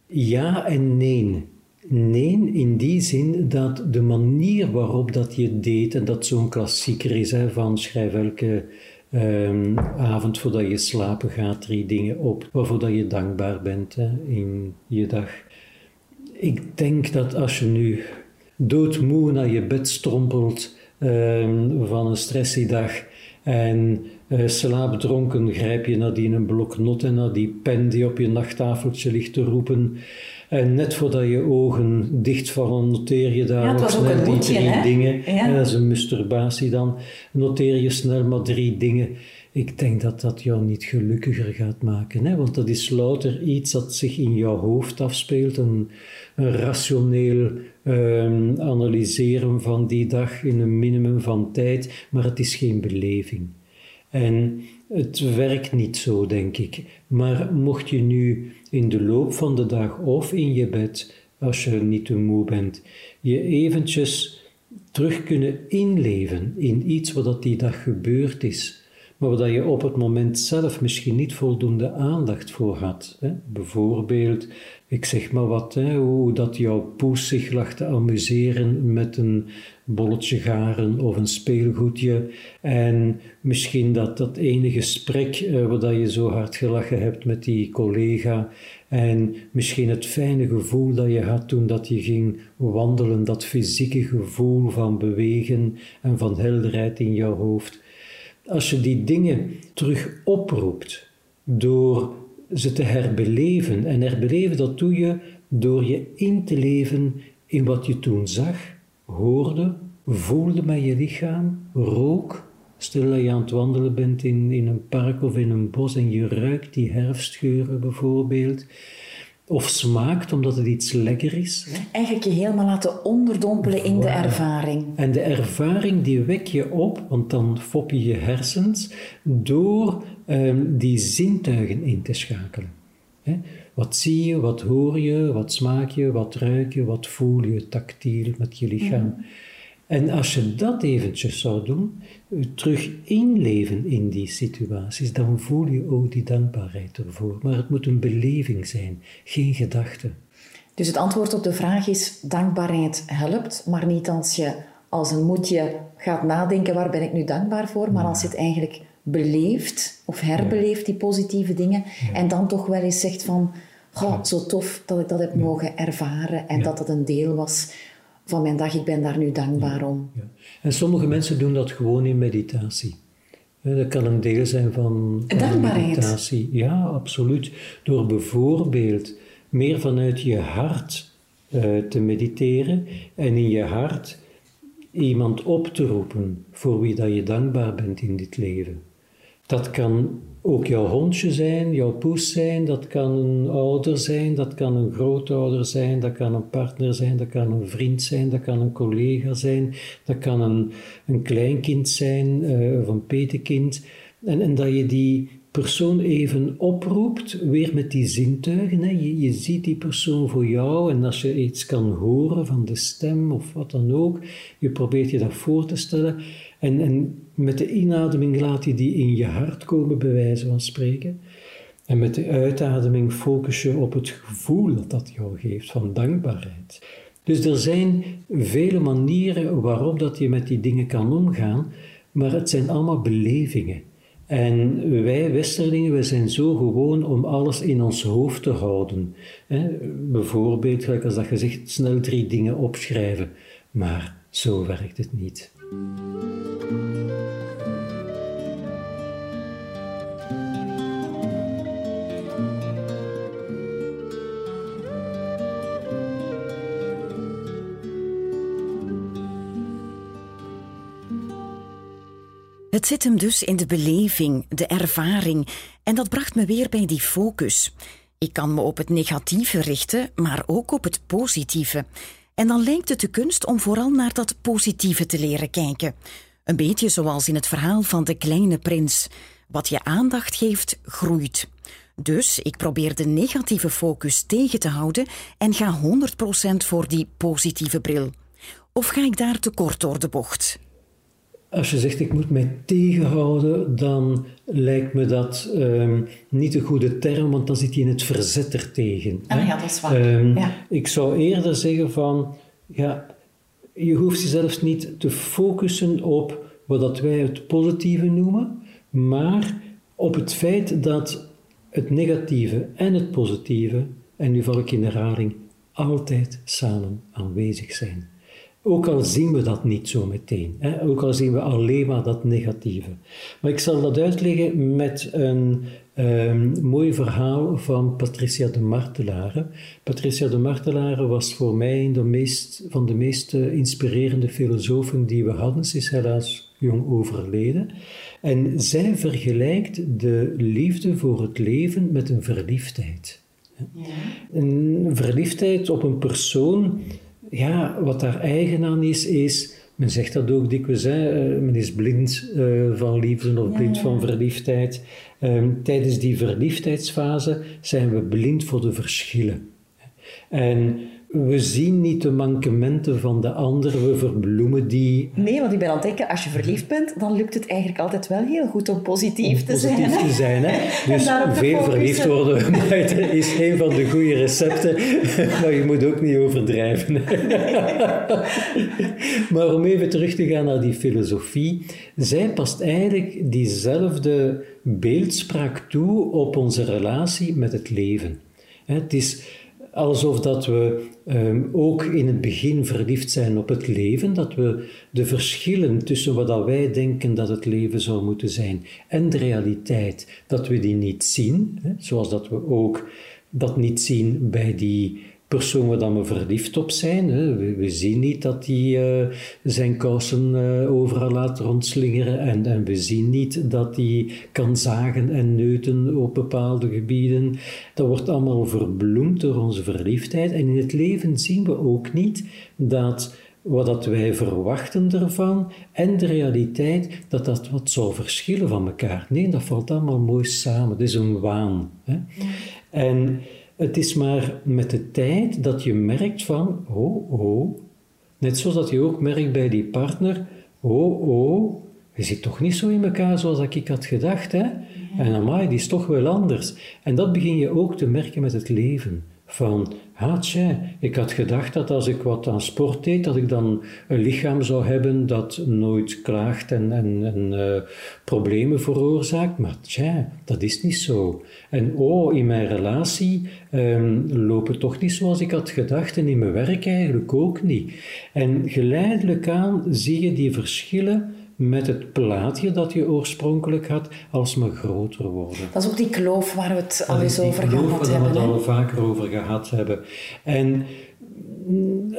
Ja en nee. Nee, in die zin dat de manier waarop dat je deed, en dat zo'n klassieker is hè, van schrijf elke ehm, avond voordat je slapen gaat drie dingen op waarvoor dat je dankbaar bent in je dag. Ik denk dat als je nu doodmoe naar je bed strompelt ehm, van een stressy dag en uh, slaapdronken grijp je naar die een blok not en naar die pen die op je nachttafeltje ligt te roepen. En net voordat je ogen dichtvallen, noteer je daar nog snel die drie dingen. Ja. dat is een masturbatie dan. Noteer je snel maar drie dingen. Ik denk dat dat jou niet gelukkiger gaat maken. Hè? Want dat is louter iets dat zich in jouw hoofd afspeelt. Een, rationeel um, analyseren van die dag in een minimum van tijd. Maar het is geen beleving. En het werkt niet zo, denk ik. Maar mocht je nu in de loop van de dag of in je bed, als je niet te moe bent, je eventjes terug kunnen inleven in iets wat die dag gebeurd is, maar waar je op het moment zelf misschien niet voldoende aandacht voor had. Hè? Bijvoorbeeld, ik zeg maar wat, hè, hoe dat jouw poes zich lag te amuseren met een bolletje garen of een speelgoedje. En misschien dat, dat ene gesprek uh, waar dat je zo hard gelachen hebt met die collega. En misschien het fijne gevoel dat je had toen dat je ging wandelen, dat fysieke gevoel van bewegen en van helderheid in jouw hoofd. Als je die dingen terug oproept door ze te herbeleven. En herbeleven, dat doe je door je in te leven in wat je toen zag, hoorde, voelde met je lichaam, rook. Stel dat je aan het wandelen bent in, in een park of in een bos en je ruikt die herfstgeuren bijvoorbeeld. Of smaakt omdat het iets lekker is. Eigenlijk je helemaal laten onderdompelen in de ervaring. En de ervaring die wek je op, want dan fop je je hersens door um, die zintuigen in te schakelen. Wat zie je, wat hoor je, wat smaak je, wat ruik je, wat voel je tactiel met je lichaam. En als je dat eventjes zou doen, terug inleven in die situaties, dan voel je ook die dankbaarheid ervoor. Maar het moet een beleving zijn, geen gedachte. Dus het antwoord op de vraag is: dankbaarheid helpt, maar niet als je als een moedje gaat nadenken: waar ben ik nu dankbaar voor? Maar als je het eigenlijk beleeft of herbeleeft, die positieve dingen, en dan toch wel eens zegt van. Goh, zo tof dat ik dat heb mogen ervaren en dat dat een deel was van mijn dag. Ik ben daar nu dankbaar om. Ja. En sommige mensen doen dat gewoon in meditatie. Dat kan een deel zijn van, van meditatie. Ja, absoluut. Door bijvoorbeeld meer vanuit je hart uh, te mediteren en in je hart iemand op te roepen voor wie dat je dankbaar bent in dit leven. Dat kan ook jouw hondje zijn, jouw poes zijn, dat kan een ouder zijn, dat kan een grootouder zijn, dat kan een partner zijn, dat kan een vriend zijn, dat kan een collega zijn, dat kan een, een kleinkind zijn uh, of een petekind. En, en dat je die persoon even oproept, weer met die zintuigen. Hè. Je, je ziet die persoon voor jou en als je iets kan horen van de stem of wat dan ook, je probeert je dat voor te stellen. En, en met de inademing laat je die in je hart komen, bij wijze van spreken. En met de uitademing focus je op het gevoel dat dat jou geeft van dankbaarheid. Dus er zijn vele manieren waarop dat je met die dingen kan omgaan, maar het zijn allemaal belevingen. En wij Westerlingen, we zijn zo gewoon om alles in ons hoofd te houden. Bijvoorbeeld, als dat je zegt, snel drie dingen opschrijven. Maar zo werkt het niet. Het zit hem dus in de beleving, de ervaring. En dat bracht me weer bij die focus. Ik kan me op het negatieve richten, maar ook op het positieve. En dan lijkt het de kunst om vooral naar dat positieve te leren kijken. Een beetje zoals in het verhaal van de kleine prins. Wat je aandacht geeft, groeit. Dus ik probeer de negatieve focus tegen te houden en ga 100% voor die positieve bril. Of ga ik daar te kort door de bocht? Als je zegt ik moet mij tegenhouden, dan lijkt me dat um, niet een goede term, want dan zit je in het verzet er tegen. Ah, ja, dat is waar. Um, ja. Ik zou eerder zeggen van, ja, je hoeft jezelf niet te focussen op wat dat wij het positieve noemen, maar op het feit dat het negatieve en het positieve, en nu val ik in herhaling, altijd samen aanwezig zijn. Ook al zien we dat niet zo meteen. Hè? Ook al zien we alleen maar dat negatieve. Maar ik zal dat uitleggen met een um, mooi verhaal van Patricia de Martelare. Patricia de Martelare was voor mij een de meest, van de meest inspirerende filosofen die we hadden. Ze is helaas jong overleden. En zij vergelijkt de liefde voor het leven met een verliefdheid. Ja. Een verliefdheid op een persoon ja, wat daar eigen aan is, is, men zegt dat ook dikwijls, hè, eh, men is blind uh, van liefde of blind van verliefdheid. Um, tijdens die verliefdheidsfase zijn we blind voor de verschillen. En we zien niet de mankementen van de ander, we verbloemen die. Nee, want ik ben aan het denken, als je verliefd bent, dan lukt het eigenlijk altijd wel heel goed om positief te positief zijn. Positief te zijn, hè? Dus veel verliefd worden is een van de goede recepten, maar je moet ook niet overdrijven. maar om even terug te gaan naar die filosofie, zij past eigenlijk diezelfde beeldspraak toe op onze relatie met het leven. Het is alsof dat we um, ook in het begin verliefd zijn op het leven, dat we de verschillen tussen wat wij denken dat het leven zou moeten zijn en de realiteit, dat we die niet zien, hè, zoals dat we ook dat niet zien bij die persoon waar we verliefd op zijn. Hè. We, we, zien niet dat hij uh, zijn kousen uh, overal laat rondslingeren en, en, we zien niet dat hij kan zagen en neuten op bepaalde gebieden. Dat wordt allemaal verbloemd door onze verliefdheid en in het leven zien we ook niet dat wat dat wij verwachten ervan en de realiteit, dat dat wat zou verschillen van elkaar. Nee, dat valt allemaal mooi samen. Het is een waan. Hè. En het is maar met de tijd dat je merkt van, oh, oh, net zoals dat je ook merkt bij die partner, oh, oh, je zit toch niet zo in elkaar zoals ik had gedacht, hè? En amai, die is toch wel anders. En dat begin je ook te merken met het leven. Van, tja, ik had gedacht dat als ik wat aan sport deed, dat ik dan een lichaam zou hebben dat nooit klaagt en, en, en uh, problemen veroorzaakt. Maar tja, dat is niet zo. En oh, in mijn relatie um, loopt het toch niet zoals ik had gedacht en in mijn werk eigenlijk ook niet. En geleidelijk aan zie je die verschillen met het plaatje dat je oorspronkelijk had, alsmaar groter worden. Dat is ook die kloof waar we het al eens over gehad hebben. Waar we het al vaker over gehad hebben. En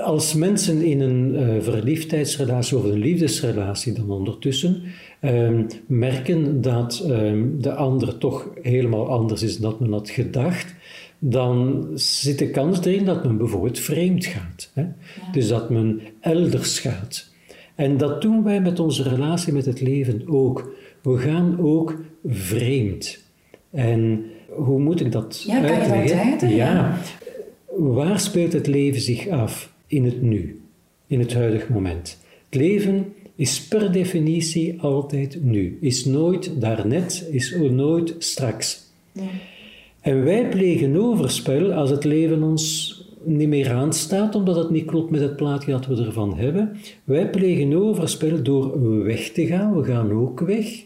als mensen in een uh, verliefdheidsrelatie of een liefdesrelatie dan ondertussen um, merken dat um, de ander toch helemaal anders is dan men had gedacht, dan zit de kans erin dat men bijvoorbeeld vreemd gaat. Hè? Ja. Dus dat men elders gaat. En dat doen wij met onze relatie met het leven ook. We gaan ook vreemd. En hoe moet ik dat ja, uitleggen? Kan je ja. ja. Waar speelt het leven zich af? In het nu, in het huidige moment. Het leven is per definitie altijd nu. Is nooit daarnet, is nooit straks. Ja. En wij plegen overspel als het leven ons niet meer aanstaat, omdat het niet klopt met het plaatje dat we ervan hebben. Wij plegen overspel door weg te gaan. We gaan ook weg.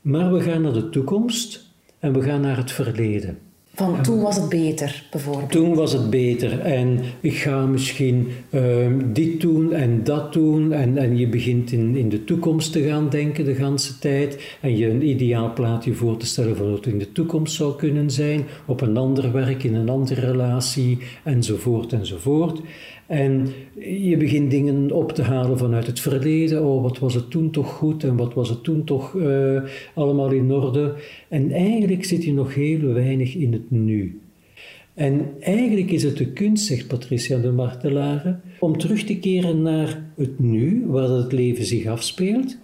Maar we gaan naar de toekomst en we gaan naar het verleden. Van toen was het beter, bijvoorbeeld. Toen was het beter. En ik ga misschien uh, dit doen en dat doen. En, en je begint in, in de toekomst te gaan denken de hele tijd. En je een ideaal plaatje voor te stellen van wat in de toekomst zou kunnen zijn, op een ander werk, in een andere relatie enzovoort enzovoort. En je begint dingen op te halen vanuit het verleden. Oh, wat was het toen toch goed en wat was het toen toch uh, allemaal in orde. En eigenlijk zit je nog heel weinig in het nu. En eigenlijk is het de kunst, zegt Patricia de Martelare, om terug te keren naar het nu, waar dat het leven zich afspeelt.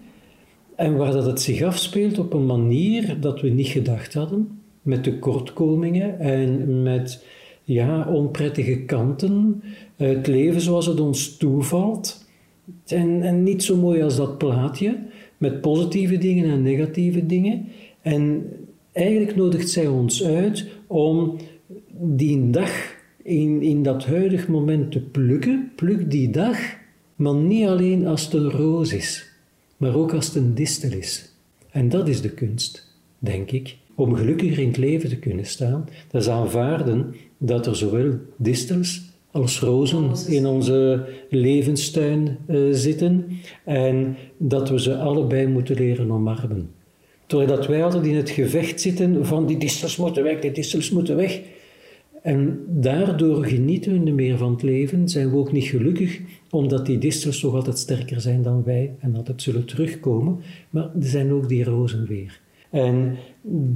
En waar dat het zich afspeelt op een manier dat we niet gedacht hadden, met tekortkomingen en met ja, onprettige kanten, het leven zoals het ons toevalt. En, en niet zo mooi als dat plaatje, met positieve dingen en negatieve dingen. En eigenlijk nodigt zij ons uit om die dag in, in dat huidig moment te plukken. Pluk die dag, maar niet alleen als het een roos is, maar ook als het een distel is. En dat is de kunst, denk ik, om gelukkiger in het leven te kunnen staan. Dat is aanvaarden dat er zowel distels als rozen in onze levenstuin uh, zitten en dat we ze allebei moeten leren omarmen. Doordat wij altijd in het gevecht zitten van die distels moeten weg, die distels moeten weg. En daardoor genieten we niet meer van het leven, zijn we ook niet gelukkig, omdat die distels toch altijd sterker zijn dan wij en altijd zullen terugkomen. Maar er zijn ook die rozen weer. En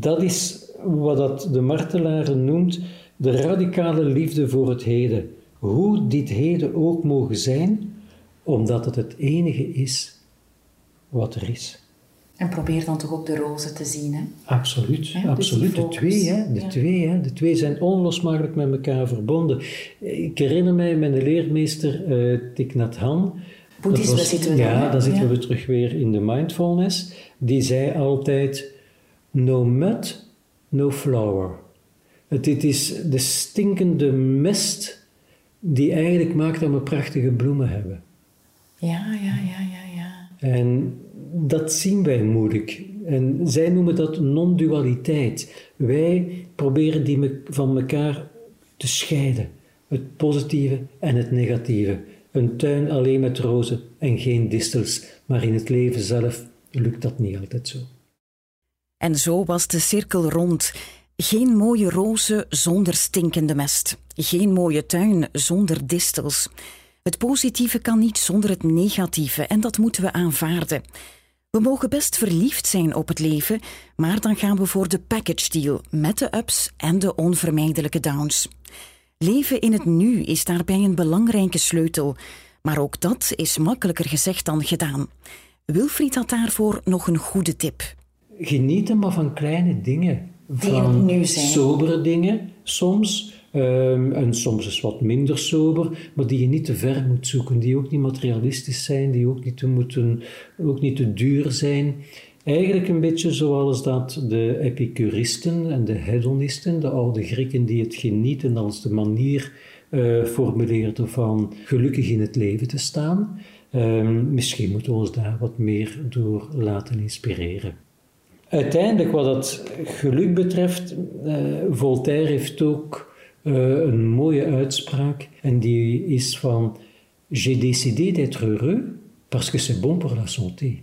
dat is wat dat de martelaar noemt de radicale liefde voor het heden. Hoe dit heden ook mogen zijn, omdat het het enige is wat er is. En probeer dan toch ook de rozen te zien, hè? Absoluut, dus absoluut. de twee, hè? De, twee, hè? de twee zijn onlosmakelijk met elkaar verbonden. Ik herinner mij mijn leermeester uh, Thich Nhat Hanh. Boeddhisme was, zitten we dan. Ja, dan zitten we terug weer in de mindfulness. Die zei altijd, no mud, no flower. Het, dit is de stinkende mest die eigenlijk maakt dat we prachtige bloemen hebben. Ja, ja, ja, ja, ja. En dat zien wij moeilijk. En zij noemen dat non-dualiteit. Wij proberen die van elkaar te scheiden. Het positieve en het negatieve. Een tuin alleen met rozen en geen distels. Maar in het leven zelf lukt dat niet altijd zo. En zo was de cirkel rond. Geen mooie rozen zonder stinkende mest. Geen mooie tuin zonder distels. Het positieve kan niet zonder het negatieve en dat moeten we aanvaarden. We mogen best verliefd zijn op het leven, maar dan gaan we voor de package deal met de ups en de onvermijdelijke downs. Leven in het nu is daarbij een belangrijke sleutel, maar ook dat is makkelijker gezegd dan gedaan. Wilfried had daarvoor nog een goede tip. Genieten maar van kleine dingen van nu zijn. sobere dingen soms. Um, en soms is wat minder sober, maar die je niet te ver moet zoeken, die ook niet materialistisch zijn, die ook niet te, moeten, ook niet te duur zijn. Eigenlijk een beetje zoals dat de epicuristen en de hedonisten, de oude Grieken die het genieten als de manier uh, formuleerden van gelukkig in het leven te staan. Um, misschien moeten we ons daar wat meer door laten inspireren. Uiteindelijk, wat het geluk betreft, uh, Voltaire heeft ook uh, een mooie uitspraak. En die is van: J'ai décidé d'être heureux parce que c'est bon pour la santé.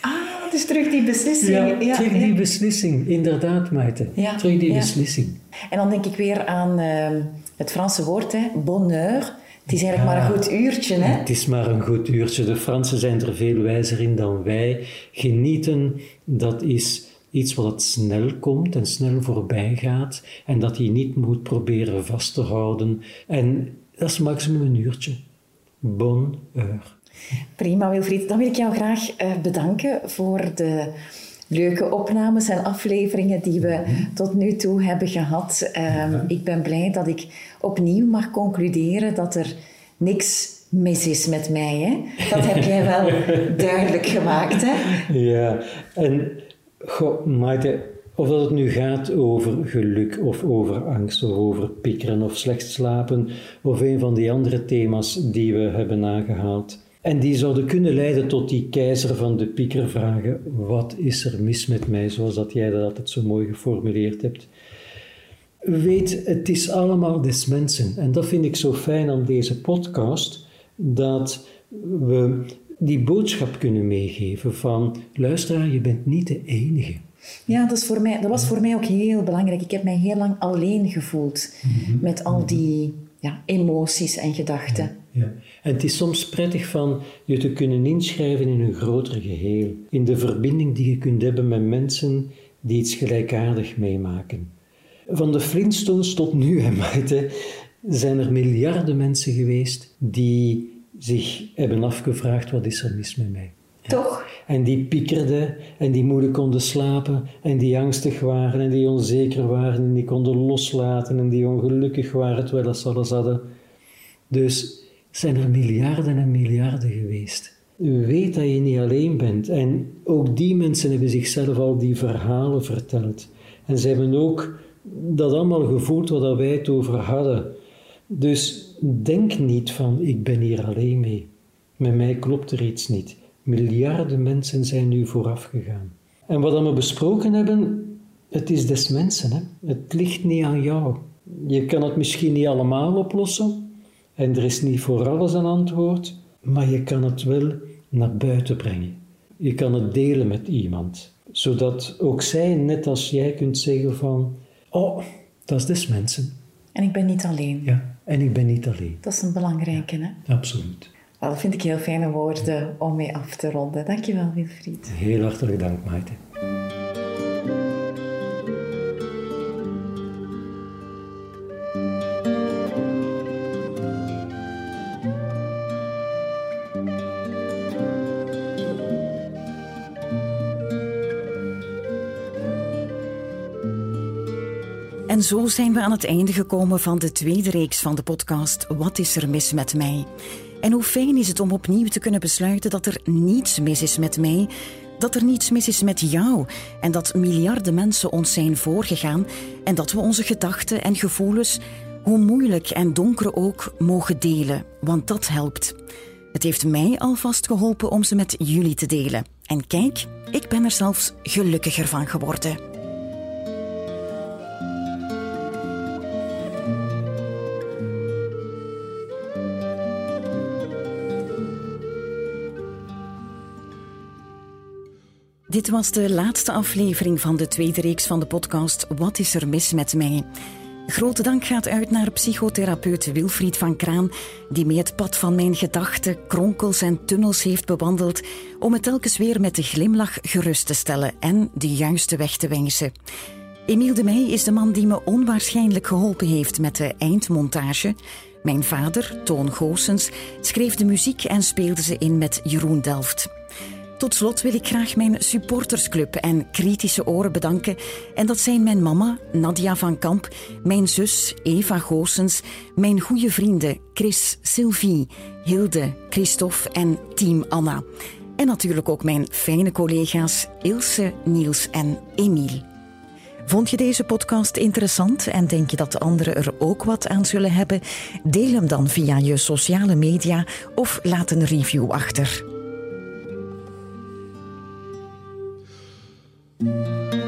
Ah, is terug die beslissing. Ja, ja terug die beslissing, inderdaad, Maite. Ja, terug die beslissing. En dan denk ik weer aan uh, het Franse woord, hè, bonheur. Het is eigenlijk maar een goed uurtje, hè? Het is maar een goed uurtje. De Fransen zijn er veel wijzer in dan wij. Genieten, dat is iets wat snel komt en snel voorbij gaat en dat je niet moet proberen vast te houden. En dat is maximum een uurtje. Bon heure. Prima, Wilfried. Dan wil ik jou graag eh, bedanken voor de leuke opnames en afleveringen die we mhm. tot nu toe hebben gehad. Ehm, ik ben blij dat ik opnieuw mag concluderen dat er niks mis is met mij. Hè? Dat heb jij wel duidelijk gemaakt. Hè? Ja, en goh, Maite, Of dat het nu gaat over geluk of over angst of over piekeren of slecht slapen of een van die andere thema's die we hebben aangehaald. En die zouden kunnen leiden tot die keizer van de piekervragen: wat is er mis met mij, zoals dat jij dat altijd zo mooi geformuleerd hebt. Weet, het is allemaal des mensen. En dat vind ik zo fijn aan deze podcast, dat we die boodschap kunnen meegeven van luisteraar, je bent niet de enige. Ja, dat, is voor mij, dat was voor mij ook heel belangrijk. Ik heb mij heel lang alleen gevoeld mhm. met al die ja, emoties en gedachten. Ja, En het is soms prettig van je te kunnen inschrijven in een groter geheel. In de verbinding die je kunt hebben met mensen die iets gelijkaardig meemaken. Van de Flintstones tot nu, hè, Maite, zijn er miljarden mensen geweest die zich hebben afgevraagd: wat is er mis met mij? Toch? En die piekerden en die moeilijk konden slapen en die angstig waren en die onzeker waren en die konden loslaten en die ongelukkig waren terwijl ze alles hadden. Dus zijn er miljarden en miljarden geweest. Weet dat je niet alleen bent. En ook die mensen hebben zichzelf al die verhalen verteld. En ze hebben ook dat allemaal gevoeld wat wij het over hadden. Dus denk niet van ik ben hier alleen mee. Met mij klopt er iets niet. Miljarden mensen zijn nu vooraf gegaan. En wat we besproken hebben, het is des mensen. Hè? Het ligt niet aan jou. Je kan het misschien niet allemaal oplossen en er is niet voor alles een antwoord, maar je kan het wel naar buiten brengen. Je kan het delen met iemand, zodat ook zij, net als jij, kunt zeggen van, oh, dat is des mensen. En ik ben niet alleen. Ja, en ik ben niet alleen. Dat is een belangrijke, hè? Absoluut. Dat vind ik heel fijne woorden om mee af te ronden. Dankjewel, Wilfried. Heel hartelijk dank, Maite. Zo zijn we aan het einde gekomen van de tweede reeks van de podcast Wat is er mis met mij? En hoe fijn is het om opnieuw te kunnen besluiten dat er niets mis is met mij, dat er niets mis is met jou en dat miljarden mensen ons zijn voorgegaan en dat we onze gedachten en gevoelens, hoe moeilijk en donker ook, mogen delen, want dat helpt. Het heeft mij alvast geholpen om ze met jullie te delen. En kijk, ik ben er zelfs gelukkiger van geworden. Dit was de laatste aflevering van de tweede reeks van de podcast Wat is er mis met mij? Grote dank gaat uit naar psychotherapeut Wilfried van Kraan, die mij het pad van mijn gedachten, kronkels en tunnels heeft bewandeld om het telkens weer met de glimlach gerust te stellen en de juiste weg te wijzen. Emiel de Meij is de man die me onwaarschijnlijk geholpen heeft met de eindmontage. Mijn vader, Toon Goossens, schreef de muziek en speelde ze in met Jeroen Delft. Tot slot wil ik graag mijn supportersclub en kritische oren bedanken. En dat zijn mijn mama, Nadia van Kamp, mijn zus, Eva Goossens, mijn goede vrienden Chris, Sylvie, Hilde, Christophe en team Anna. En natuurlijk ook mijn fijne collega's Ilse, Niels en Emiel. Vond je deze podcast interessant en denk je dat anderen er ook wat aan zullen hebben? Deel hem dan via je sociale media of laat een review achter. Música